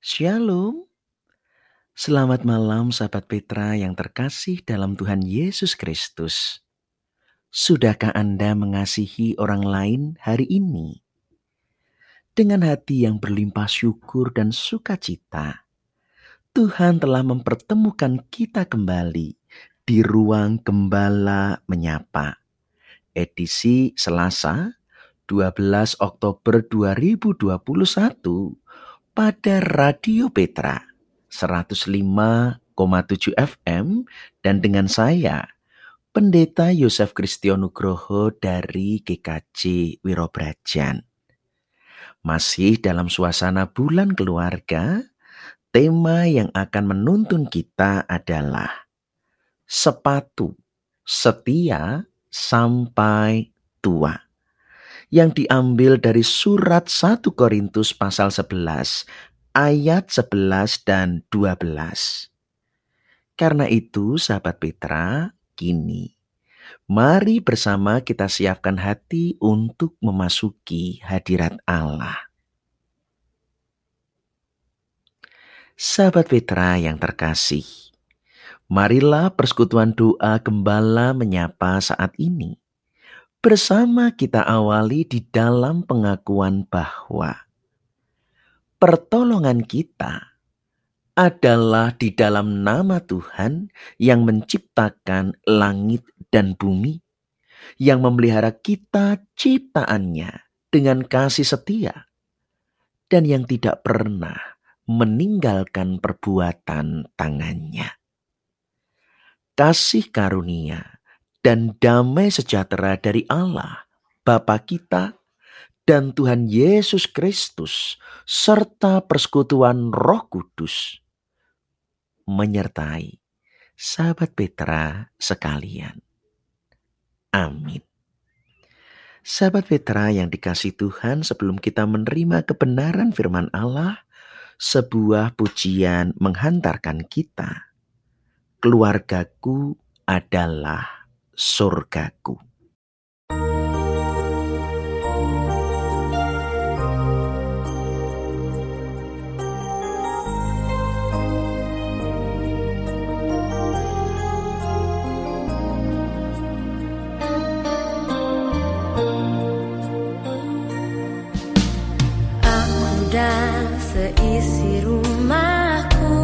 Shalom. Selamat malam sahabat Petra yang terkasih dalam Tuhan Yesus Kristus. Sudahkah Anda mengasihi orang lain hari ini? Dengan hati yang berlimpah syukur dan sukacita, Tuhan telah mempertemukan kita kembali di ruang Gembala Menyapa. Edisi Selasa, 12 Oktober 2021 pada Radio Petra 105,7 FM dan dengan saya Pendeta Yosef Kristionugroho dari GKJ Wirobrajan. Masih dalam suasana bulan keluarga, tema yang akan menuntun kita adalah sepatu setia sampai tua yang diambil dari surat 1 Korintus pasal 11 ayat 11 dan 12. Karena itu sahabat Petra, kini mari bersama kita siapkan hati untuk memasuki hadirat Allah. Sahabat Petra yang terkasih, marilah persekutuan doa gembala menyapa saat ini Bersama kita awali di dalam pengakuan bahwa pertolongan kita adalah di dalam nama Tuhan yang menciptakan langit dan bumi, yang memelihara kita ciptaannya dengan kasih setia, dan yang tidak pernah meninggalkan perbuatan tangannya. Kasih karunia dan damai sejahtera dari Allah, Bapa kita, dan Tuhan Yesus Kristus, serta persekutuan Roh Kudus, menyertai sahabat Petra sekalian. Amin. Sahabat Petra yang dikasih Tuhan, sebelum kita menerima kebenaran firman Allah, sebuah pujian menghantarkan kita. Keluargaku adalah surgaku. dan seisi rumahku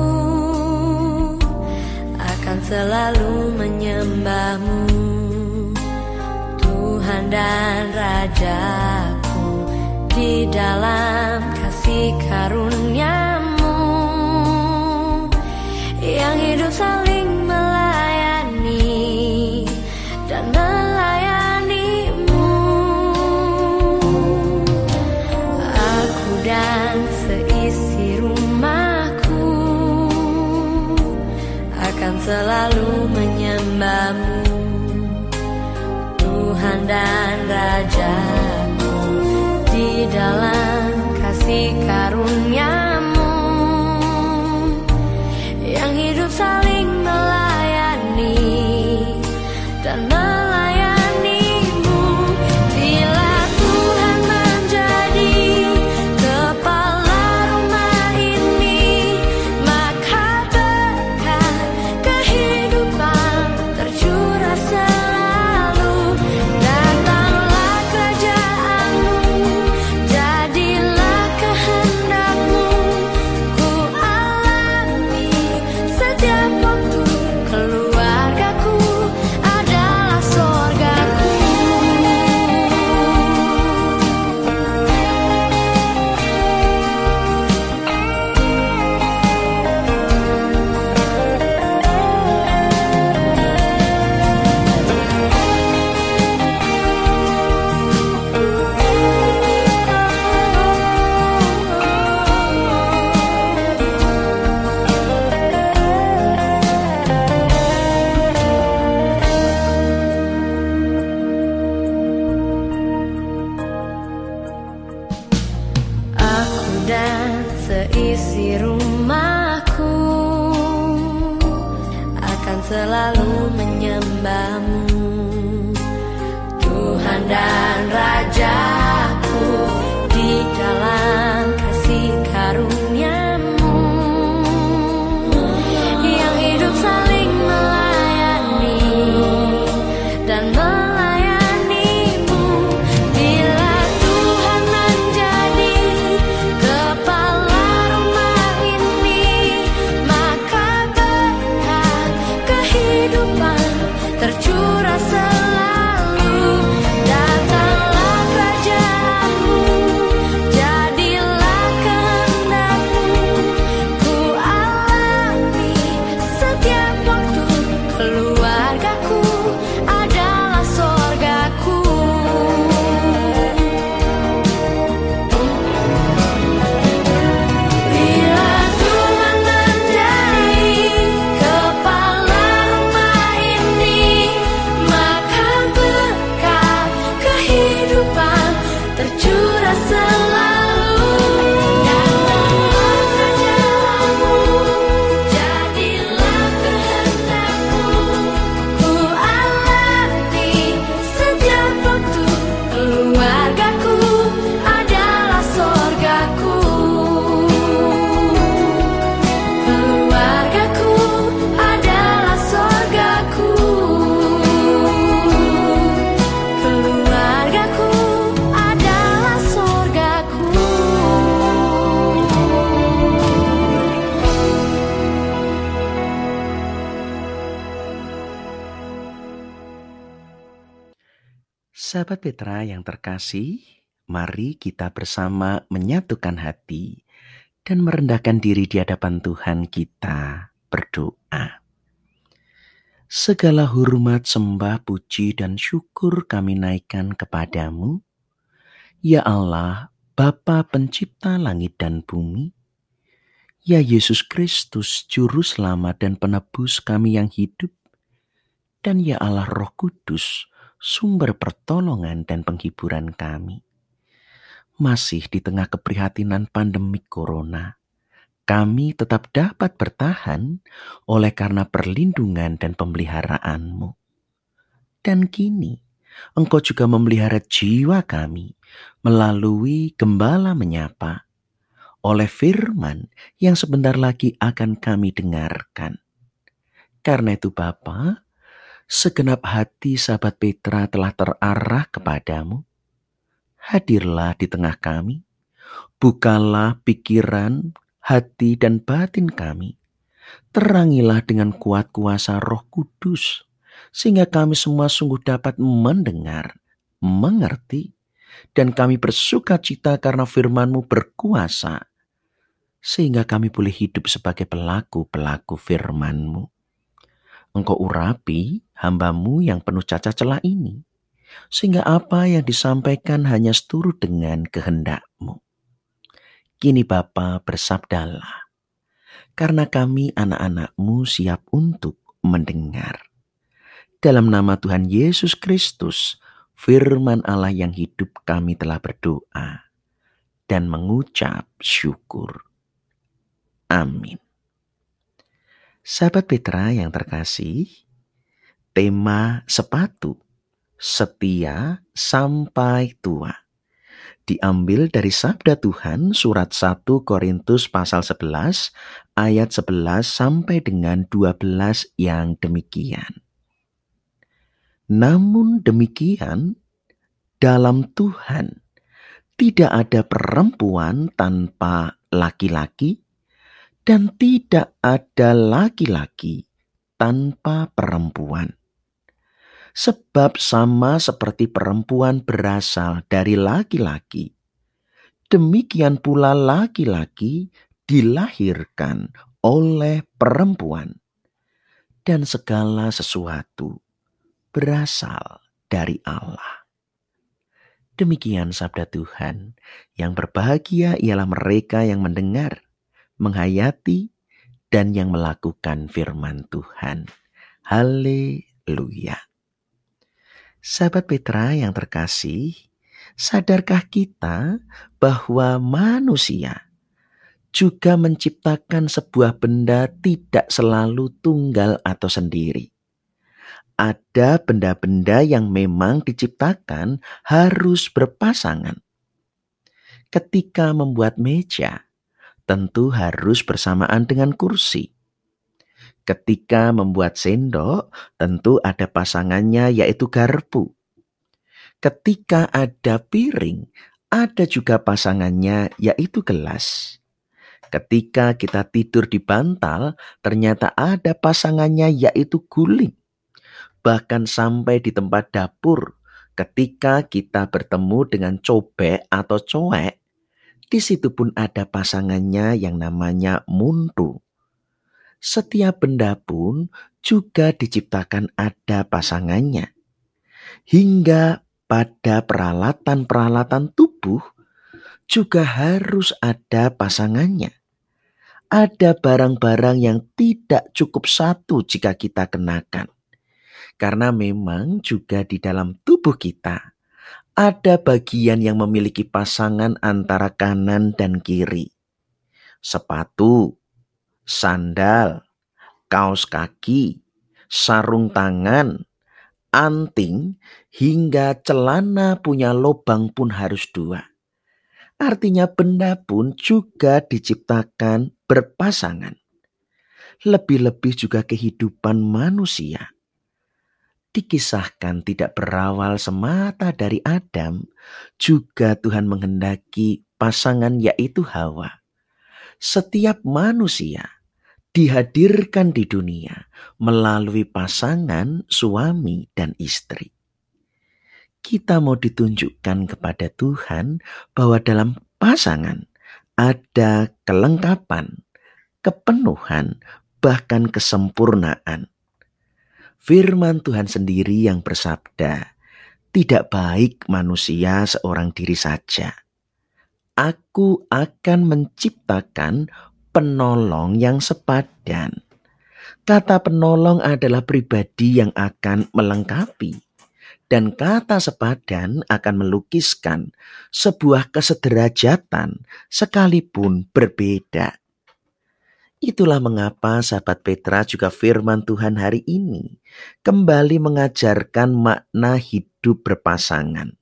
akan selalu menyembahmu dan Rajaku di dalam Sahabat Petra yang terkasih, mari kita bersama menyatukan hati dan merendahkan diri di hadapan Tuhan kita berdoa. Segala hormat, sembah, puji, dan syukur kami naikkan kepadamu, ya Allah, Bapa pencipta langit dan bumi, ya Yesus Kristus, Juru Selamat dan Penebus kami yang hidup, dan ya Allah Roh Kudus, sumber pertolongan dan penghiburan kami. Masih di tengah keprihatinan pandemi corona, kami tetap dapat bertahan oleh karena perlindungan dan pemeliharaanmu. Dan kini, Engkau juga memelihara jiwa kami melalui gembala menyapa oleh firman yang sebentar lagi akan kami dengarkan. Karena itu Bapa, segenap hati sahabat Petra telah terarah kepadamu. Hadirlah di tengah kami, bukalah pikiran, hati, dan batin kami. Terangilah dengan kuat kuasa roh kudus, sehingga kami semua sungguh dapat mendengar, mengerti, dan kami bersuka cita karena firmanmu berkuasa, sehingga kami boleh hidup sebagai pelaku-pelaku firmanmu. Engkau urapi hambamu yang penuh cacat celah ini, sehingga apa yang disampaikan hanya seturut dengan kehendakmu. Kini Bapa bersabdalah, karena kami anak-anakmu siap untuk mendengar. Dalam nama Tuhan Yesus Kristus, firman Allah yang hidup kami telah berdoa dan mengucap syukur. Amin. Sahabat Petra yang terkasih, tema sepatu setia sampai tua diambil dari sabda Tuhan surat 1 Korintus pasal 11 ayat 11 sampai dengan 12 yang demikian. Namun demikian dalam Tuhan tidak ada perempuan tanpa laki-laki dan tidak ada laki-laki tanpa perempuan. Sebab sama seperti perempuan berasal dari laki-laki, demikian pula laki-laki dilahirkan oleh perempuan, dan segala sesuatu berasal dari Allah. Demikian sabda Tuhan, yang berbahagia ialah mereka yang mendengar menghayati, dan yang melakukan firman Tuhan. Haleluya. Sahabat Petra yang terkasih, sadarkah kita bahwa manusia juga menciptakan sebuah benda tidak selalu tunggal atau sendiri? Ada benda-benda yang memang diciptakan harus berpasangan. Ketika membuat meja, tentu harus bersamaan dengan kursi. Ketika membuat sendok, tentu ada pasangannya yaitu garpu. Ketika ada piring, ada juga pasangannya yaitu gelas. Ketika kita tidur di bantal, ternyata ada pasangannya yaitu guling. Bahkan sampai di tempat dapur, ketika kita bertemu dengan cobek atau coek, di situ pun ada pasangannya yang namanya muntu. Setiap benda pun juga diciptakan ada pasangannya. Hingga pada peralatan-peralatan tubuh juga harus ada pasangannya. Ada barang-barang yang tidak cukup satu jika kita kenakan. Karena memang juga di dalam tubuh kita ada bagian yang memiliki pasangan antara kanan dan kiri. Sepatu, sandal, kaos kaki, sarung tangan, anting, hingga celana punya lubang pun harus dua. Artinya benda pun juga diciptakan berpasangan. Lebih-lebih juga kehidupan manusia dikisahkan tidak berawal semata dari Adam, juga Tuhan menghendaki pasangan yaitu Hawa. Setiap manusia dihadirkan di dunia melalui pasangan suami dan istri. kita mau ditunjukkan kepada Tuhan bahwa dalam pasangan ada kelengkapan, kepenuhan, bahkan kesempurnaan. Firman Tuhan sendiri yang bersabda, "Tidak baik manusia seorang diri saja. Aku akan menciptakan penolong yang sepadan." Kata penolong adalah pribadi yang akan melengkapi dan kata sepadan akan melukiskan sebuah kesederajatan sekalipun berbeda. Itulah mengapa sahabat Petra juga firman Tuhan hari ini kembali mengajarkan makna hidup berpasangan.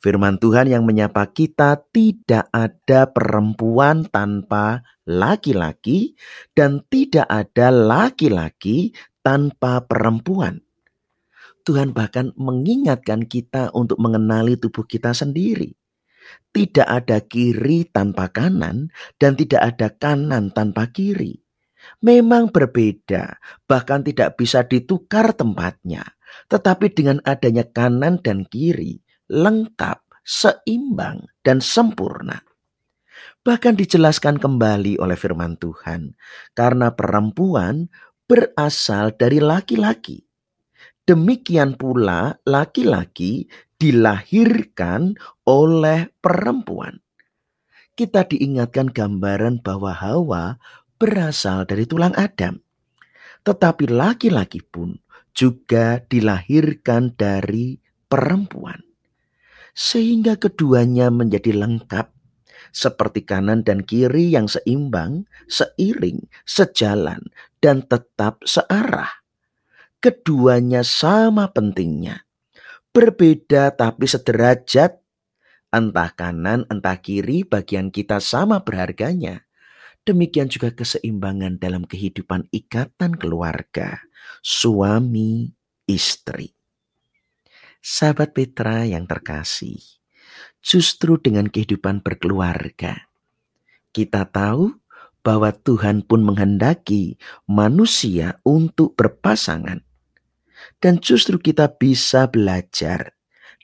Firman Tuhan yang menyapa kita tidak ada perempuan tanpa laki-laki dan tidak ada laki-laki tanpa perempuan. Tuhan bahkan mengingatkan kita untuk mengenali tubuh kita sendiri. Tidak ada kiri tanpa kanan dan tidak ada kanan tanpa kiri. Memang berbeda, bahkan tidak bisa ditukar tempatnya. Tetapi dengan adanya kanan dan kiri, lengkap, seimbang, dan sempurna. Bahkan dijelaskan kembali oleh firman Tuhan, karena perempuan berasal dari laki-laki. Demikian pula laki-laki dilahirkan oleh perempuan. Kita diingatkan gambaran bahwa Hawa berasal dari tulang Adam. Tetapi laki-laki pun juga dilahirkan dari perempuan sehingga keduanya menjadi lengkap seperti kanan dan kiri yang seimbang, seiring, sejalan, dan tetap searah. Keduanya sama pentingnya, berbeda tapi sederajat, entah kanan entah kiri bagian kita sama berharganya. Demikian juga keseimbangan dalam kehidupan ikatan keluarga, suami, istri. Sahabat Petra yang terkasih, justru dengan kehidupan berkeluarga, kita tahu bahwa Tuhan pun menghendaki manusia untuk berpasangan. Dan justru kita bisa belajar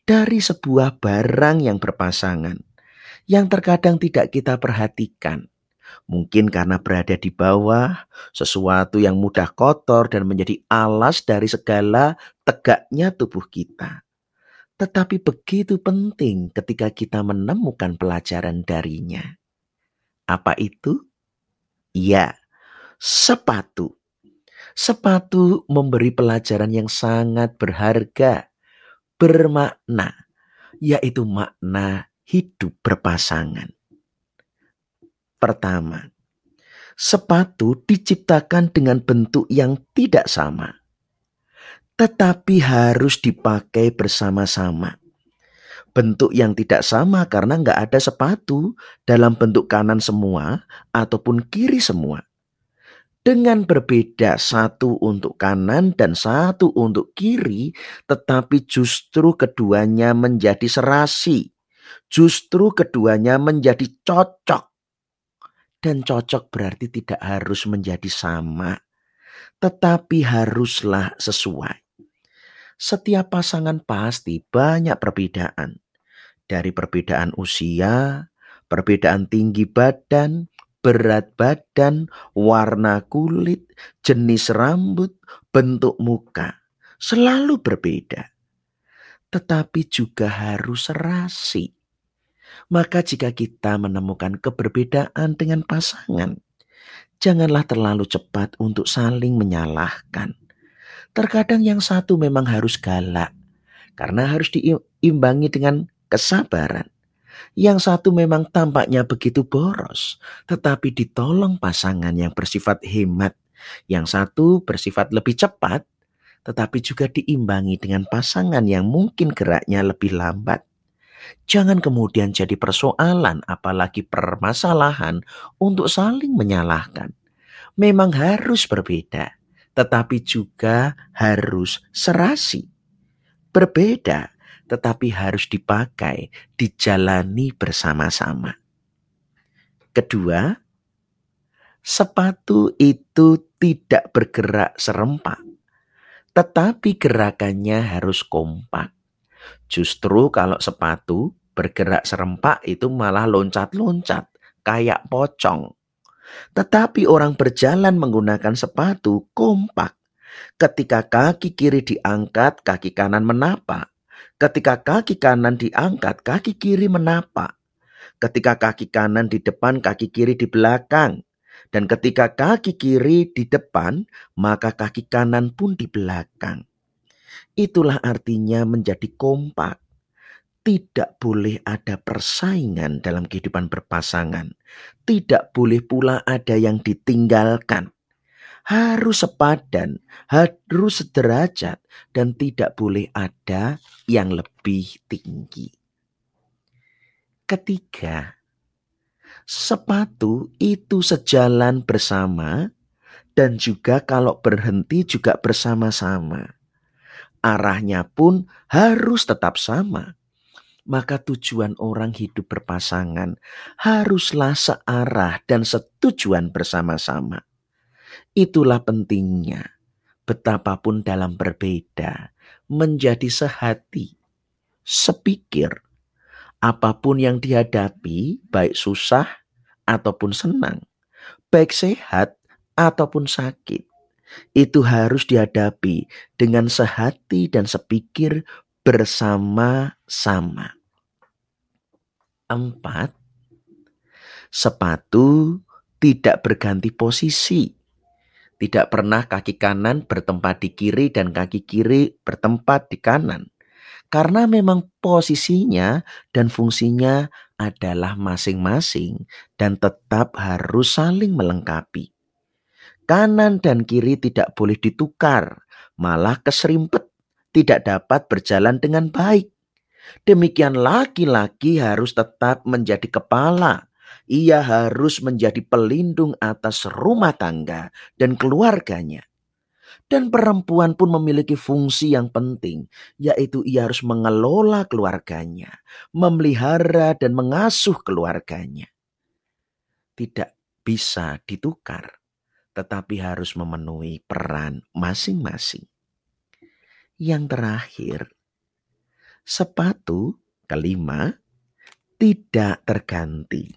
dari sebuah barang yang berpasangan yang terkadang tidak kita perhatikan. Mungkin karena berada di bawah, sesuatu yang mudah kotor dan menjadi alas dari segala tegaknya tubuh kita tetapi begitu penting ketika kita menemukan pelajaran darinya. Apa itu? Ya, sepatu. Sepatu memberi pelajaran yang sangat berharga, bermakna, yaitu makna hidup berpasangan. Pertama, sepatu diciptakan dengan bentuk yang tidak sama tetapi harus dipakai bersama-sama. Bentuk yang tidak sama karena nggak ada sepatu dalam bentuk kanan semua ataupun kiri semua. Dengan berbeda satu untuk kanan dan satu untuk kiri, tetapi justru keduanya menjadi serasi. Justru keduanya menjadi cocok. Dan cocok berarti tidak harus menjadi sama, tetapi haruslah sesuai. Setiap pasangan pasti banyak perbedaan. Dari perbedaan usia, perbedaan tinggi badan, berat badan, warna kulit, jenis rambut, bentuk muka. Selalu berbeda. Tetapi juga harus serasi. Maka jika kita menemukan keberbedaan dengan pasangan, janganlah terlalu cepat untuk saling menyalahkan Terkadang yang satu memang harus galak karena harus diimbangi dengan kesabaran. Yang satu memang tampaknya begitu boros, tetapi ditolong pasangan yang bersifat hemat. Yang satu bersifat lebih cepat, tetapi juga diimbangi dengan pasangan yang mungkin geraknya lebih lambat. Jangan kemudian jadi persoalan, apalagi permasalahan untuk saling menyalahkan. Memang harus berbeda, tetapi juga harus serasi. Berbeda, tetapi harus dipakai, dijalani bersama-sama. Kedua, sepatu itu tidak bergerak serempak, tetapi gerakannya harus kompak. Justru kalau sepatu bergerak serempak itu malah loncat-loncat kayak pocong. Tetapi orang berjalan menggunakan sepatu kompak. Ketika kaki kiri diangkat, kaki kanan menapak. Ketika kaki kanan diangkat, kaki kiri menapak. Ketika kaki kanan di depan, kaki kiri di belakang. Dan ketika kaki kiri di depan, maka kaki kanan pun di belakang. Itulah artinya menjadi kompak. Tidak boleh ada persaingan dalam kehidupan berpasangan. Tidak boleh pula ada yang ditinggalkan. Harus sepadan, harus sederajat, dan tidak boleh ada yang lebih tinggi. Ketiga, sepatu itu sejalan bersama dan juga kalau berhenti juga bersama-sama. Arahnya pun harus tetap sama maka tujuan orang hidup berpasangan haruslah searah dan setujuan bersama-sama. Itulah pentingnya, betapapun dalam berbeda, menjadi sehati, sepikir. Apa pun yang dihadapi, baik susah ataupun senang, baik sehat ataupun sakit, itu harus dihadapi dengan sehati dan sepikir bersama-sama. Empat, sepatu tidak berganti posisi. Tidak pernah kaki kanan bertempat di kiri dan kaki kiri bertempat di kanan. Karena memang posisinya dan fungsinya adalah masing-masing dan tetap harus saling melengkapi. Kanan dan kiri tidak boleh ditukar, malah keserimpet, tidak dapat berjalan dengan baik. Demikian laki-laki harus tetap menjadi kepala. Ia harus menjadi pelindung atas rumah tangga dan keluarganya. Dan perempuan pun memiliki fungsi yang penting, yaitu ia harus mengelola keluarganya, memelihara dan mengasuh keluarganya. Tidak bisa ditukar, tetapi harus memenuhi peran masing-masing. Yang terakhir, Sepatu kelima tidak terganti.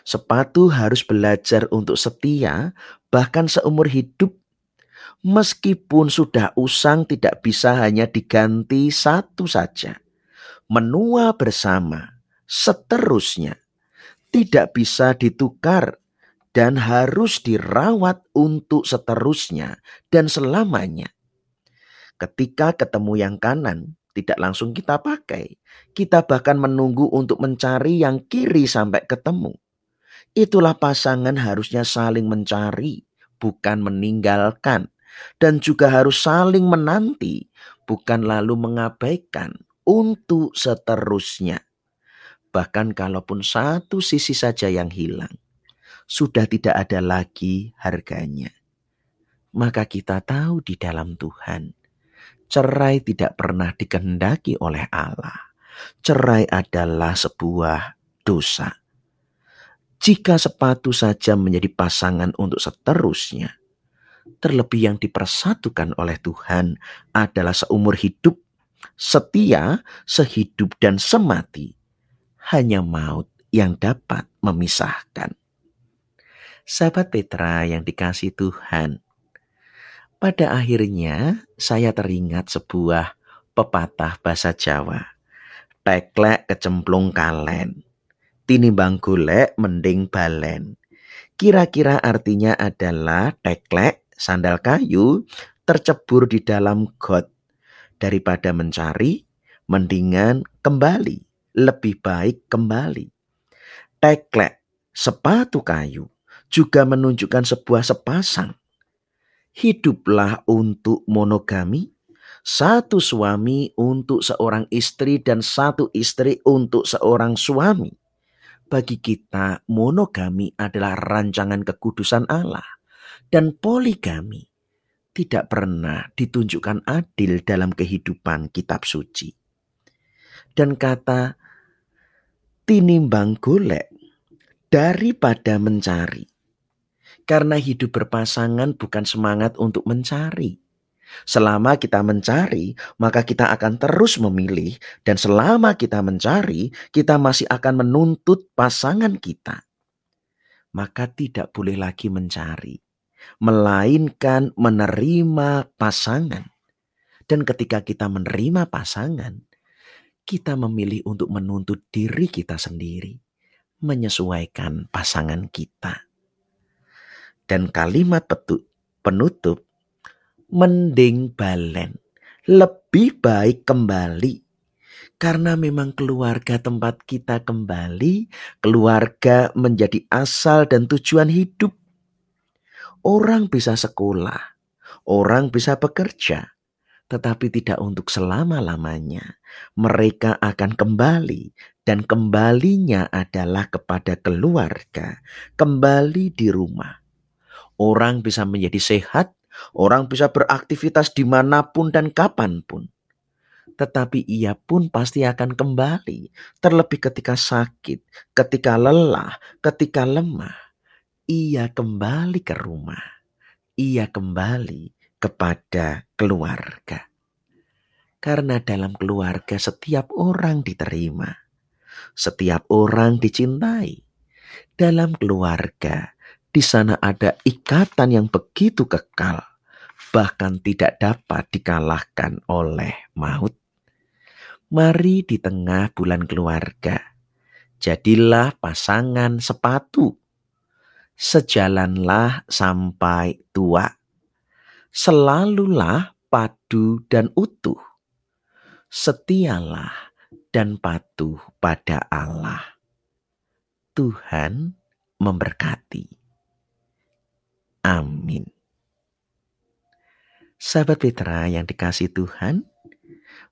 Sepatu harus belajar untuk setia bahkan seumur hidup. Meskipun sudah usang tidak bisa hanya diganti satu saja. Menua bersama, seterusnya. Tidak bisa ditukar dan harus dirawat untuk seterusnya dan selamanya. Ketika ketemu yang kanan, tidak langsung kita pakai. Kita bahkan menunggu untuk mencari yang kiri sampai ketemu. Itulah pasangan harusnya saling mencari, bukan meninggalkan. Dan juga harus saling menanti, bukan lalu mengabaikan untuk seterusnya. Bahkan kalaupun satu sisi saja yang hilang, sudah tidak ada lagi harganya. Maka kita tahu di dalam Tuhan, Cerai tidak pernah dikehendaki oleh Allah. Cerai adalah sebuah dosa. Jika sepatu saja menjadi pasangan untuk seterusnya, terlebih yang dipersatukan oleh Tuhan adalah seumur hidup, setia, sehidup dan semati. Hanya maut yang dapat memisahkan. Sahabat Petra yang dikasih Tuhan, pada akhirnya saya teringat sebuah pepatah bahasa Jawa. Teklek kecemplung kalen. Tinimbang golek mending balen. Kira-kira artinya adalah teklek sandal kayu tercebur di dalam got. Daripada mencari, mendingan kembali. Lebih baik kembali. Teklek, sepatu kayu, juga menunjukkan sebuah sepasang hiduplah untuk monogami, satu suami untuk seorang istri dan satu istri untuk seorang suami. Bagi kita, monogami adalah rancangan kekudusan Allah dan poligami tidak pernah ditunjukkan adil dalam kehidupan kitab suci. Dan kata tinimbang golek daripada mencari karena hidup berpasangan bukan semangat untuk mencari, Selama kita mencari, maka kita akan terus memilih, dan selama kita mencari, kita masih akan menuntut pasangan kita. Maka tidak boleh lagi mencari, melainkan menerima pasangan. Dan ketika kita menerima pasangan, kita memilih untuk menuntut diri kita sendiri, menyesuaikan pasangan kita. Dan kalimat penutup mending balen. Lebih baik kembali. Karena memang keluarga tempat kita kembali, keluarga menjadi asal dan tujuan hidup. Orang bisa sekolah, orang bisa bekerja, tetapi tidak untuk selama-lamanya. Mereka akan kembali, dan kembalinya adalah kepada keluarga, kembali di rumah. Orang bisa menjadi sehat, Orang bisa beraktivitas di mana pun dan kapan pun. Tetapi ia pun pasti akan kembali. Terlebih ketika sakit, ketika lelah, ketika lemah. Ia kembali ke rumah. Ia kembali kepada keluarga. Karena dalam keluarga setiap orang diterima. Setiap orang dicintai. Dalam keluarga di sana ada ikatan yang begitu kekal, bahkan tidak dapat dikalahkan oleh maut. Mari di tengah bulan keluarga, jadilah pasangan sepatu. Sejalanlah sampai tua. Selalulah padu dan utuh. Setialah dan patuh pada Allah. Tuhan memberkati. Amin. Sahabat Petra yang dikasih Tuhan,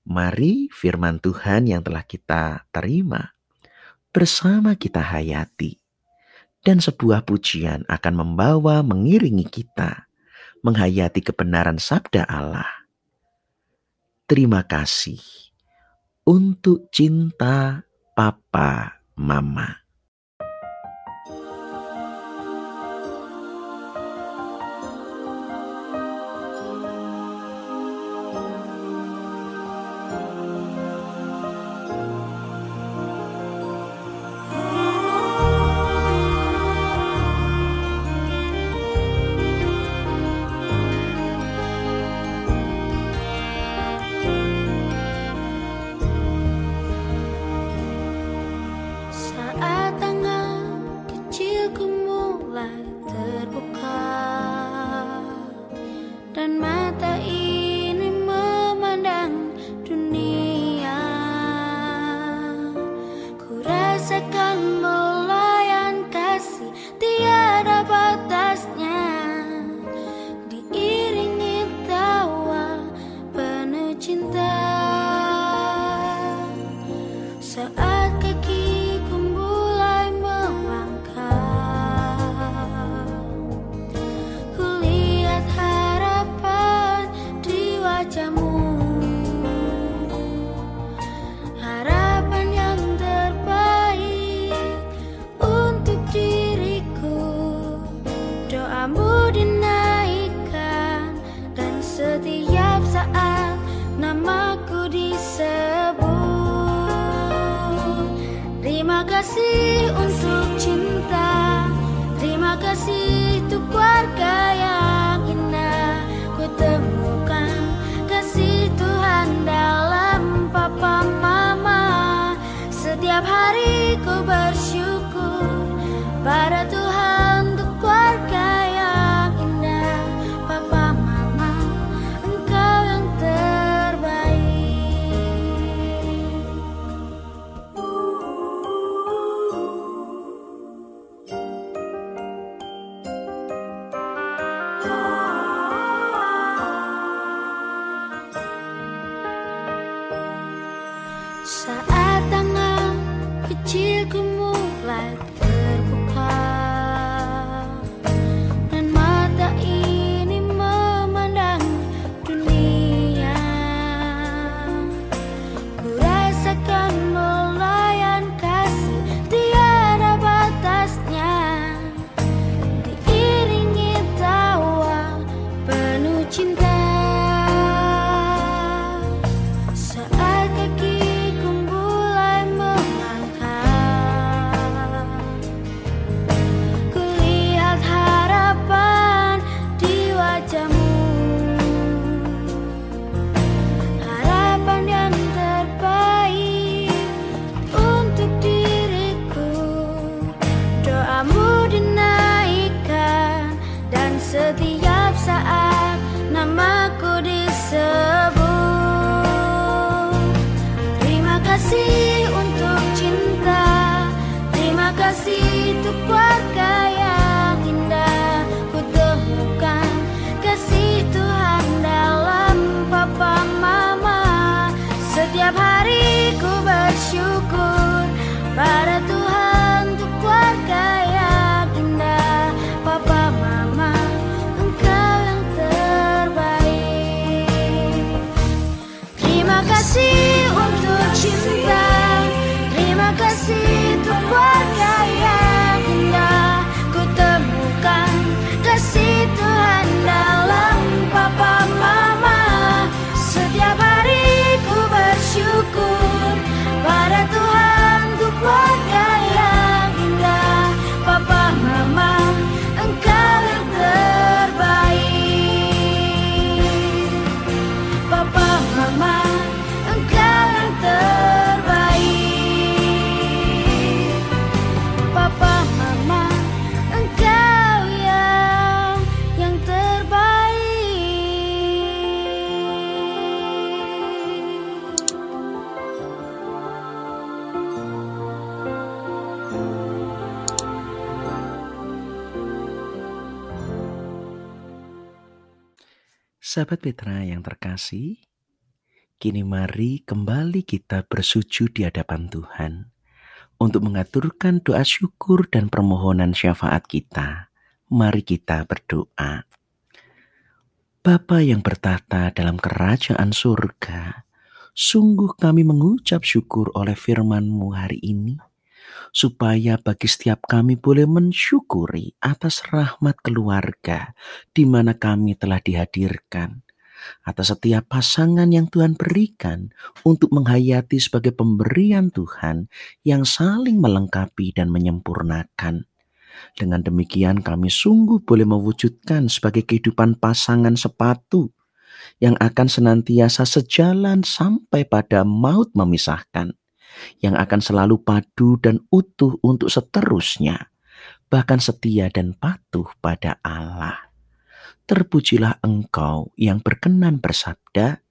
mari firman Tuhan yang telah kita terima bersama kita hayati. Dan sebuah pujian akan membawa mengiringi kita menghayati kebenaran sabda Allah. Terima kasih untuk cinta Papa Mama. Sahabat Petra yang terkasih, kini mari kembali kita bersujud di hadapan Tuhan untuk mengaturkan doa syukur dan permohonan syafaat kita. Mari kita berdoa. Bapa yang bertata dalam kerajaan surga, sungguh kami mengucap syukur oleh firman-Mu hari ini, supaya bagi setiap kami boleh mensyukuri atas rahmat keluarga di mana kami telah dihadirkan, atas setiap pasangan yang Tuhan berikan untuk menghayati sebagai pemberian Tuhan yang saling melengkapi dan menyempurnakan. Dengan demikian kami sungguh boleh mewujudkan sebagai kehidupan pasangan sepatu yang akan senantiasa sejalan sampai pada maut memisahkan, yang akan selalu padu dan utuh untuk seterusnya, bahkan setia dan patuh pada Allah. Terpujilah engkau yang berkenan bersabda,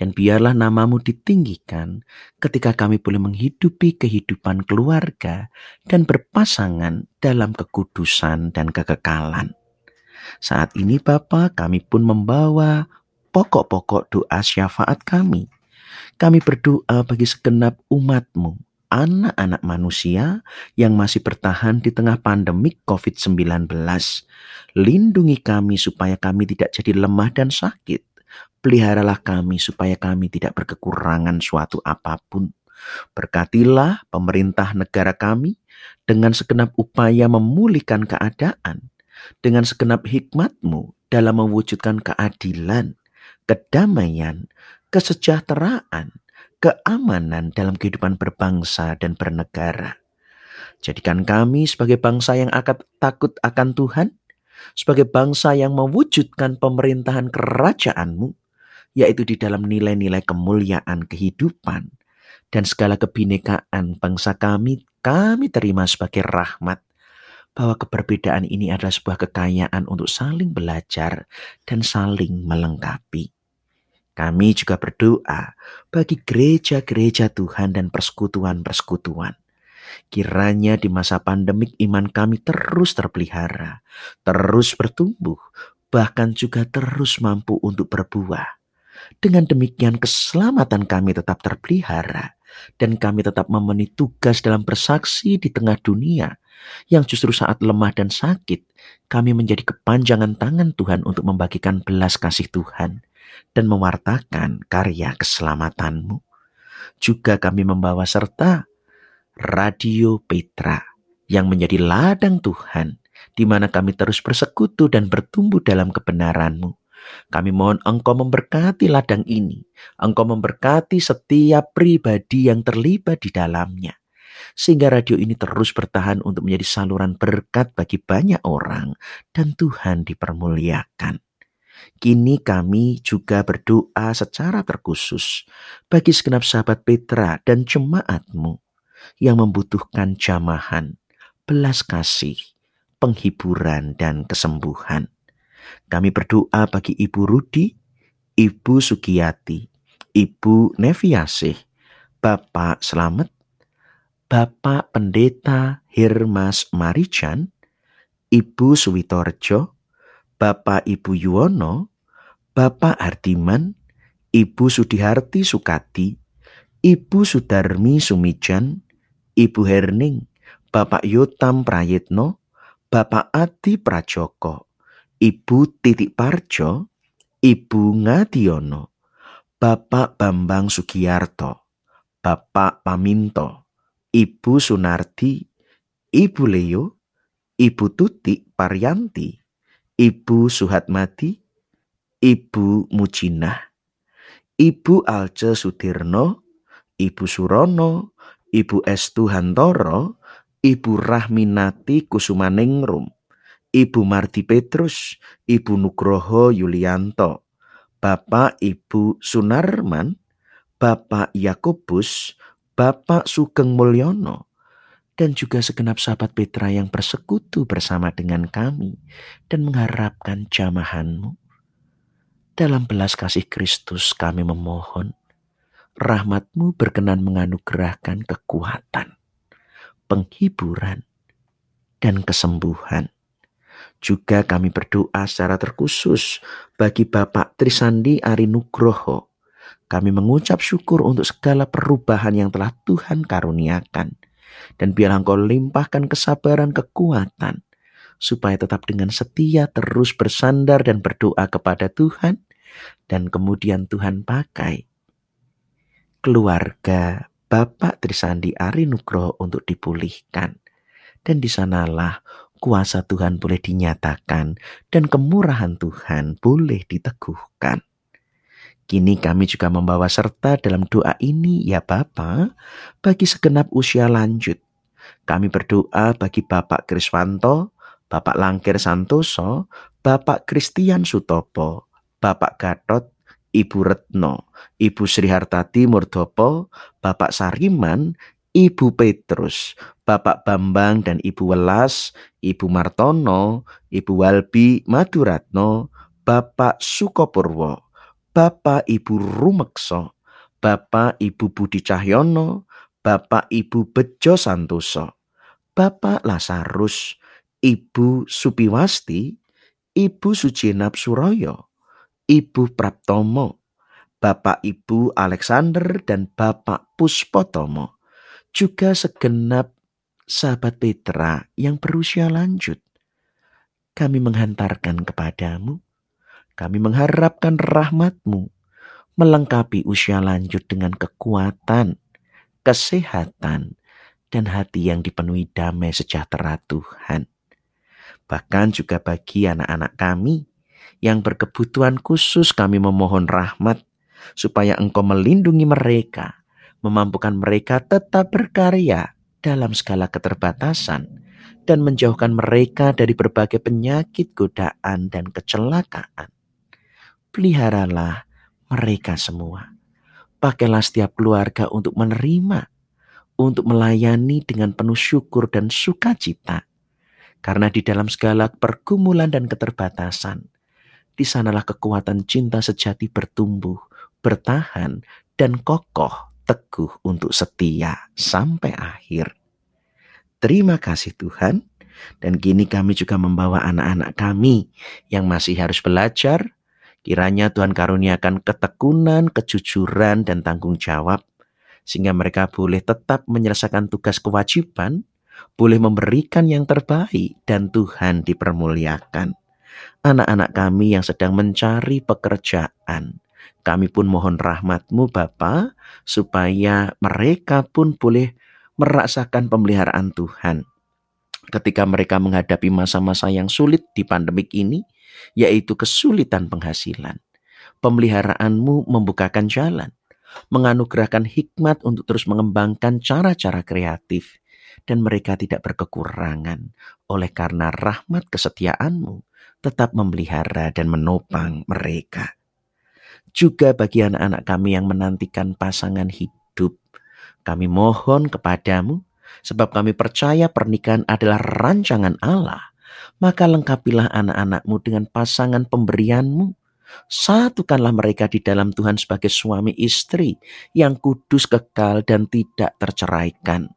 dan biarlah namamu ditinggikan ketika kami boleh menghidupi kehidupan keluarga dan berpasangan dalam kekudusan dan kekekalan. Saat ini Bapa kami pun membawa pokok-pokok doa syafaat kami. Kami berdoa bagi segenap umatmu, anak-anak manusia yang masih bertahan di tengah pandemik COVID-19. Lindungi kami supaya kami tidak jadi lemah dan sakit. Peliharalah kami supaya kami tidak berkekurangan suatu apa pun. Berkatilah pemerintah negara kami dengan segenap upaya memulihkan keadaan, dengan segenap hikmatmu dalam mewujudkan keadilan, kedamaian, kesejahteraan, keamanan dalam kehidupan berbangsa dan bernegara. Jadikan kami sebagai bangsa yang akan takut akan Tuhan, sebagai bangsa yang mewujudkan pemerintahan kerajaan-Mu, yaitu di dalam nilai-nilai kemuliaan kehidupan dan segala kebinekaan bangsa kami, kami terima sebagai rahmat bahwa keberbedaan ini adalah sebuah kekayaan untuk saling belajar dan saling melengkapi. Kami juga berdoa bagi gereja-gereja Tuhan dan persekutuan-persekutuan. Kiranya di masa pandemik iman kami terus terpelihara, terus bertumbuh, bahkan juga terus mampu untuk berbuah. Dengan demikian keselamatan kami tetap terpelihara dan kami tetap memenuhi tugas dalam bersaksi di tengah dunia yang justru saat lemah dan sakit kami menjadi kepanjangan tangan Tuhan untuk membagikan belas kasih Tuhan dan mewartakan karya keselamatanmu. Juga kami membawa serta Radio Petra yang menjadi ladang Tuhan di mana kami terus bersekutu dan bertumbuh dalam kebenaranmu. Kami mohon Engkau memberkati ladang ini. Engkau memberkati setiap pribadi yang terlibat di dalamnya. Sehingga radio ini terus bertahan untuk menjadi saluran berkat bagi banyak orang dan Tuhan dipermuliakan. Kini kami juga berdoa secara terkhusus bagi segenap sahabat Petra dan jemaatmu yang membutuhkan jamahan, belas kasih, penghiburan, dan kesembuhan. Kami berdoa bagi Ibu Rudi, Ibu Sugiyati, Ibu Neviasih, Bapak Selamet, Bapak Pendeta Hirmas Marijan, Ibu Suwitorjo, Bapak Ibu Yuwono, Bapak Hardiman, Ibu Sudiharti Sukati, Ibu Sudarmi Sumijan, Ibu Herning, Bapak Yotam Prayitno, Bapak Adi Prajoko, Ibu Titik Parjo, Ibu Ngadiono, Bapak Bambang Sugiyarto, Bapak Paminto, Ibu Sunardi, Ibu Leo, Ibu Tuti Paryanti, Ibu Suhatmati, Ibu Mujinah, Ibu Alce Sudirno, Ibu Surono, Ibu Estu Hantoro, Ibu Rahminati Kusumaningrum, Ibu Marti Petrus, Ibu Nugroho Yulianto, Bapak Ibu Sunarman, Bapak Yakobus, Bapak Sugeng Mulyono, dan juga segenap sahabat Petra yang bersekutu bersama dengan kami dan mengharapkan jamahanmu. Dalam belas kasih Kristus kami memohon, rahmatmu berkenan menganugerahkan kekuatan, penghiburan, dan kesembuhan juga kami berdoa secara terkhusus bagi Bapak Trisandi Ari Nugroho. Kami mengucap syukur untuk segala perubahan yang telah Tuhan karuniakan. Dan biarlah engkau limpahkan kesabaran kekuatan. Supaya tetap dengan setia terus bersandar dan berdoa kepada Tuhan. Dan kemudian Tuhan pakai keluarga Bapak Trisandi Ari Nugroho untuk dipulihkan. Dan di sanalah kuasa Tuhan boleh dinyatakan dan kemurahan Tuhan boleh diteguhkan. Kini kami juga membawa serta dalam doa ini ya Bapa bagi segenap usia lanjut. Kami berdoa bagi Bapak Kriswanto, Bapak Langkir Santoso, Bapak Kristian Sutopo, Bapak Gatot, Ibu Retno, Ibu Sri Hartati Murdopo, Bapak Sariman, Ibu Petrus, Bapak Bambang dan Ibu Welas, Ibu Martono, Ibu Walbi Maduratno, Bapak Sukopurwo, Bapak Ibu Rumekso, Bapak Ibu Budi Cahyono, Bapak Ibu Bejo Santoso, Bapak Lasarus, Ibu Supiwasti, Ibu Sujenap Suroyo, Ibu Praptomo, Bapak Ibu Alexander dan Bapak Puspotomo juga segenap sahabat Petra yang berusia lanjut. Kami menghantarkan kepadamu, kami mengharapkan rahmatmu, melengkapi usia lanjut dengan kekuatan, kesehatan, dan hati yang dipenuhi damai sejahtera Tuhan. Bahkan juga bagi anak-anak kami yang berkebutuhan khusus kami memohon rahmat supaya engkau melindungi mereka memampukan mereka tetap berkarya dalam skala keterbatasan dan menjauhkan mereka dari berbagai penyakit, godaan, dan kecelakaan. Peliharalah mereka semua. Pakailah setiap keluarga untuk menerima, untuk melayani dengan penuh syukur dan sukacita. Karena di dalam segala pergumulan dan keterbatasan, di sanalah kekuatan cinta sejati bertumbuh, bertahan, dan kokoh teguh untuk setia sampai akhir. Terima kasih Tuhan. Dan kini kami juga membawa anak-anak kami yang masih harus belajar. Kiranya Tuhan karuniakan ketekunan, kejujuran, dan tanggung jawab. Sehingga mereka boleh tetap menyelesaikan tugas kewajiban, boleh memberikan yang terbaik, dan Tuhan dipermuliakan. Anak-anak kami yang sedang mencari pekerjaan, kami pun mohon rahmatmu Bapa supaya mereka pun boleh merasakan pemeliharaan Tuhan. Ketika mereka menghadapi masa-masa yang sulit di pandemik ini, yaitu kesulitan penghasilan. Pemeliharaanmu membukakan jalan, menganugerahkan hikmat untuk terus mengembangkan cara-cara kreatif, dan mereka tidak berkekurangan oleh karena rahmat kesetiaanmu tetap memelihara dan menopang mereka juga bagi anak-anak kami yang menantikan pasangan hidup. Kami mohon kepadamu, sebab kami percaya pernikahan adalah rancangan Allah maka lengkapilah anak-anakmu dengan pasangan pemberianmu. Satukanlah mereka di dalam Tuhan sebagai suami istri yang kudus kekal dan tidak terceraikan.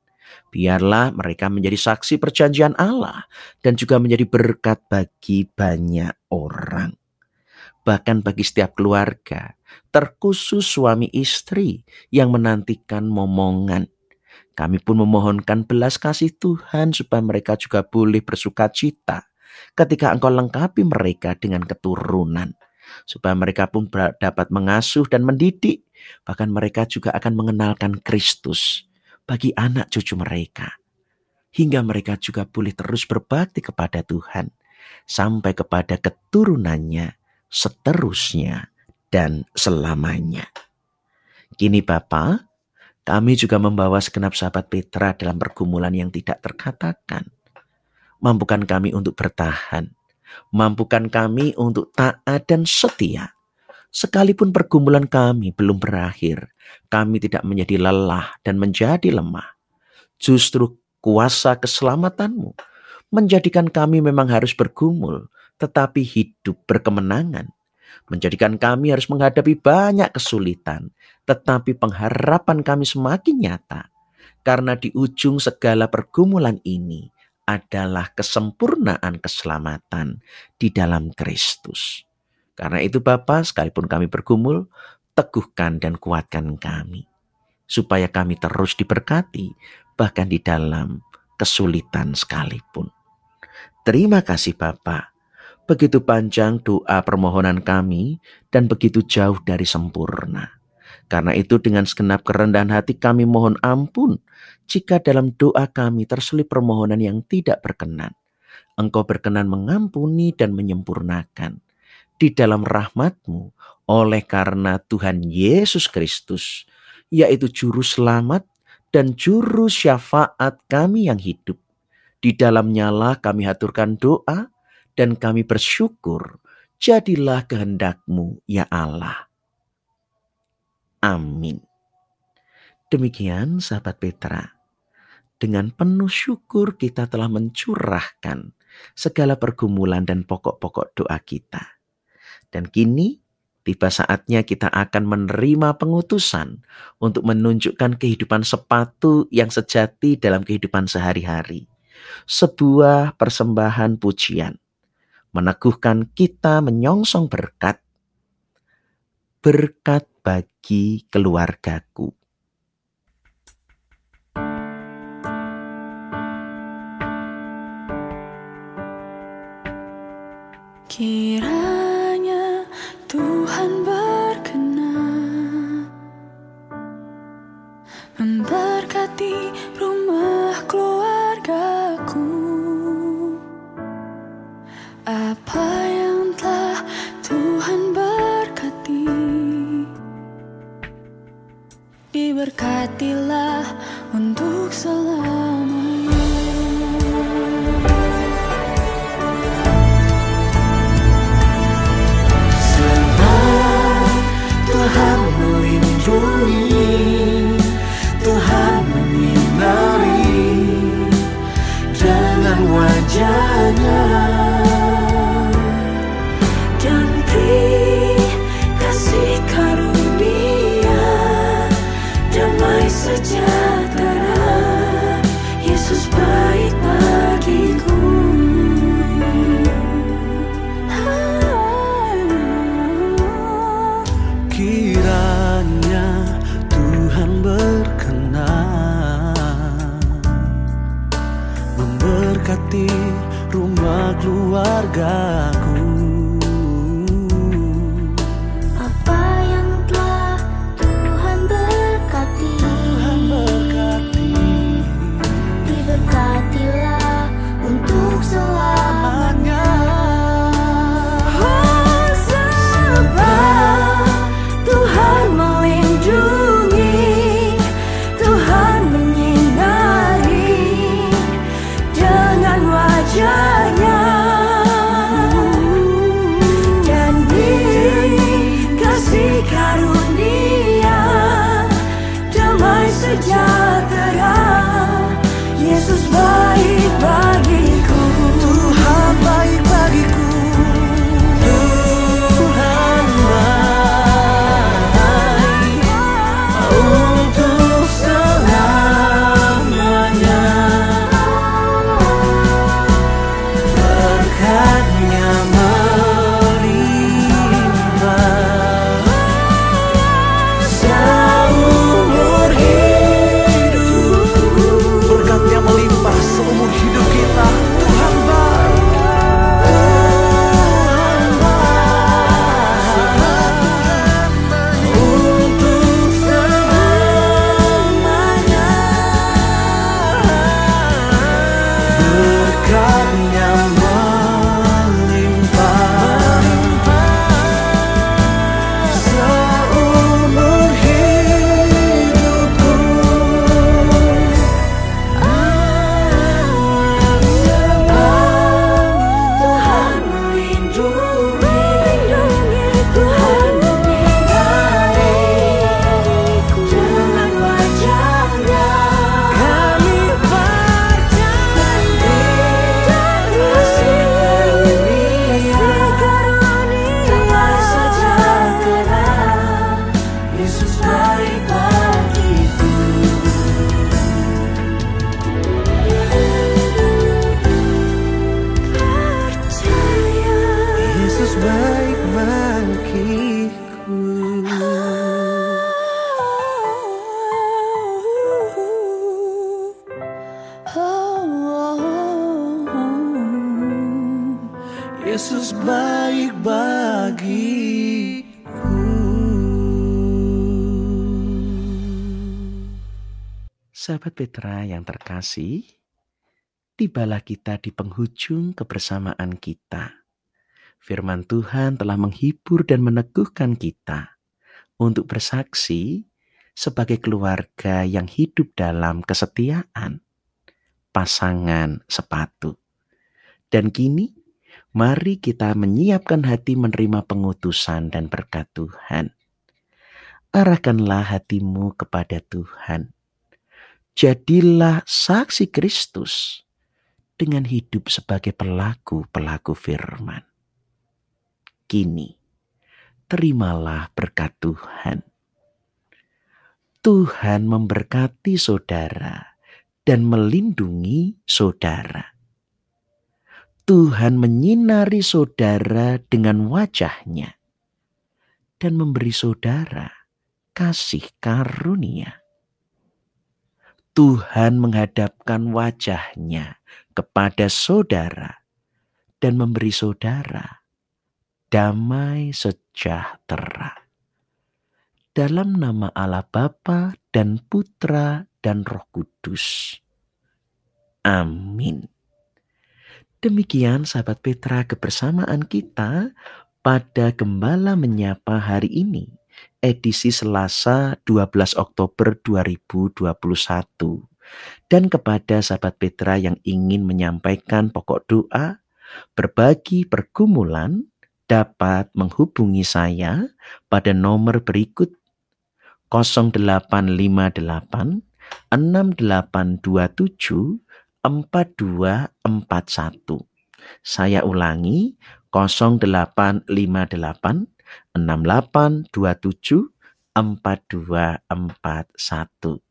Biarlah mereka menjadi saksi perjanjian Allah dan juga menjadi berkat bagi banyak orang. Bahkan bagi setiap keluarga, terkhusus suami istri yang menantikan momongan. Kami pun memohonkan belas kasih Tuhan supaya mereka juga boleh bersuka cita ketika engkau lengkapi mereka dengan keturunan. Supaya mereka pun dapat mengasuh dan mendidik. Bahkan mereka juga akan mengenalkan Kristus bagi anak cucu mereka. Hingga mereka juga boleh terus berbakti kepada Tuhan. Sampai kepada keturunannya seterusnya dan selamanya. Kini Bapa, kami juga membawa segenap sahabat Petra dalam pergumulan yang tidak terkatakan. Mampukan kami untuk bertahan. Mampukan kami untuk taat dan setia. Sekalipun pergumulan kami belum berakhir, kami tidak menjadi lelah dan menjadi lemah. Justru kuasa keselamatanmu menjadikan kami memang harus bergumul, tetapi hidup berkemenangan menjadikan kami harus menghadapi banyak kesulitan, tetapi pengharapan kami semakin nyata karena di ujung segala pergumulan ini adalah kesempurnaan keselamatan di dalam Kristus. Karena itu Bapa, sekalipun kami bergumul, teguhkan dan kuatkan kami. Supaya kami terus diberkati, bahkan di dalam kesulitan sekalipun. Terima kasih Bapak Begitu panjang doa permohonan kami dan begitu jauh dari sempurna. Karena itu dengan segenap kerendahan hati kami mohon ampun jika dalam doa kami terselip permohonan yang tidak berkenan. Engkau berkenan mengampuni dan menyempurnakan di dalam rahmatmu oleh karena Tuhan Yesus Kristus, yaitu juru selamat dan juru syafaat kami yang hidup. Di dalamnya lah kami haturkan doa, dan kami bersyukur, jadilah kehendakmu ya Allah. Amin. Demikian sahabat Petra, dengan penuh syukur kita telah mencurahkan segala pergumulan dan pokok-pokok doa kita. Dan kini tiba saatnya kita akan menerima pengutusan untuk menunjukkan kehidupan sepatu yang sejati dalam kehidupan sehari-hari. Sebuah persembahan pujian meneguhkan kita menyongsong berkat, berkat bagi keluargaku. Kiranya Tuhan berkenan memberkati rumah keluargaku. Apa Diberkatilah untuk selamanya. Sebab Tuhan melindungi Tuhan menyinari Dengan wajahnya Sahabat Petra yang terkasih, tibalah kita di penghujung kebersamaan kita. Firman Tuhan telah menghibur dan meneguhkan kita untuk bersaksi sebagai keluarga yang hidup dalam kesetiaan, pasangan sepatu. Dan kini, mari kita menyiapkan hati menerima pengutusan dan berkat Tuhan. Arahkanlah hatimu kepada Tuhan jadilah saksi Kristus dengan hidup sebagai pelaku-pelaku firman. Kini, terimalah berkat Tuhan. Tuhan memberkati saudara dan melindungi saudara. Tuhan menyinari saudara dengan wajahnya dan memberi saudara kasih karunia Tuhan menghadapkan wajahnya kepada saudara dan memberi saudara damai sejahtera. Dalam nama Allah Bapa dan Putra dan Roh Kudus. Amin. Demikian sahabat Petra kebersamaan kita pada Gembala Menyapa hari ini edisi Selasa 12 Oktober 2021. Dan kepada sahabat Petra yang ingin menyampaikan pokok doa, berbagi pergumulan, dapat menghubungi saya pada nomor berikut 0858 6827 4241. Saya ulangi 0858 6827 4241.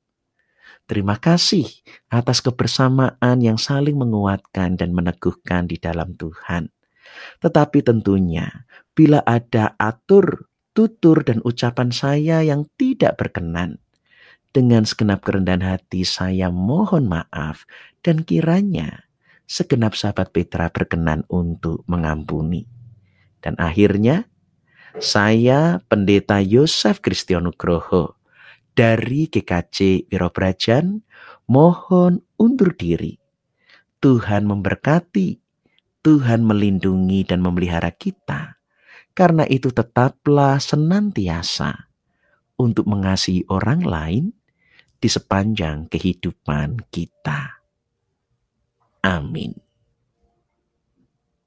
Terima kasih atas kebersamaan yang saling menguatkan dan meneguhkan di dalam Tuhan. Tetapi tentunya bila ada atur, tutur dan ucapan saya yang tidak berkenan, dengan segenap kerendahan hati saya mohon maaf dan kiranya segenap sahabat Petra berkenan untuk mengampuni. Dan akhirnya saya Pendeta Yosef Kristionugroho dari GKJ Wirobrajan mohon undur diri. Tuhan memberkati, Tuhan melindungi dan memelihara kita. Karena itu tetaplah senantiasa untuk mengasihi orang lain di sepanjang kehidupan kita. Amin.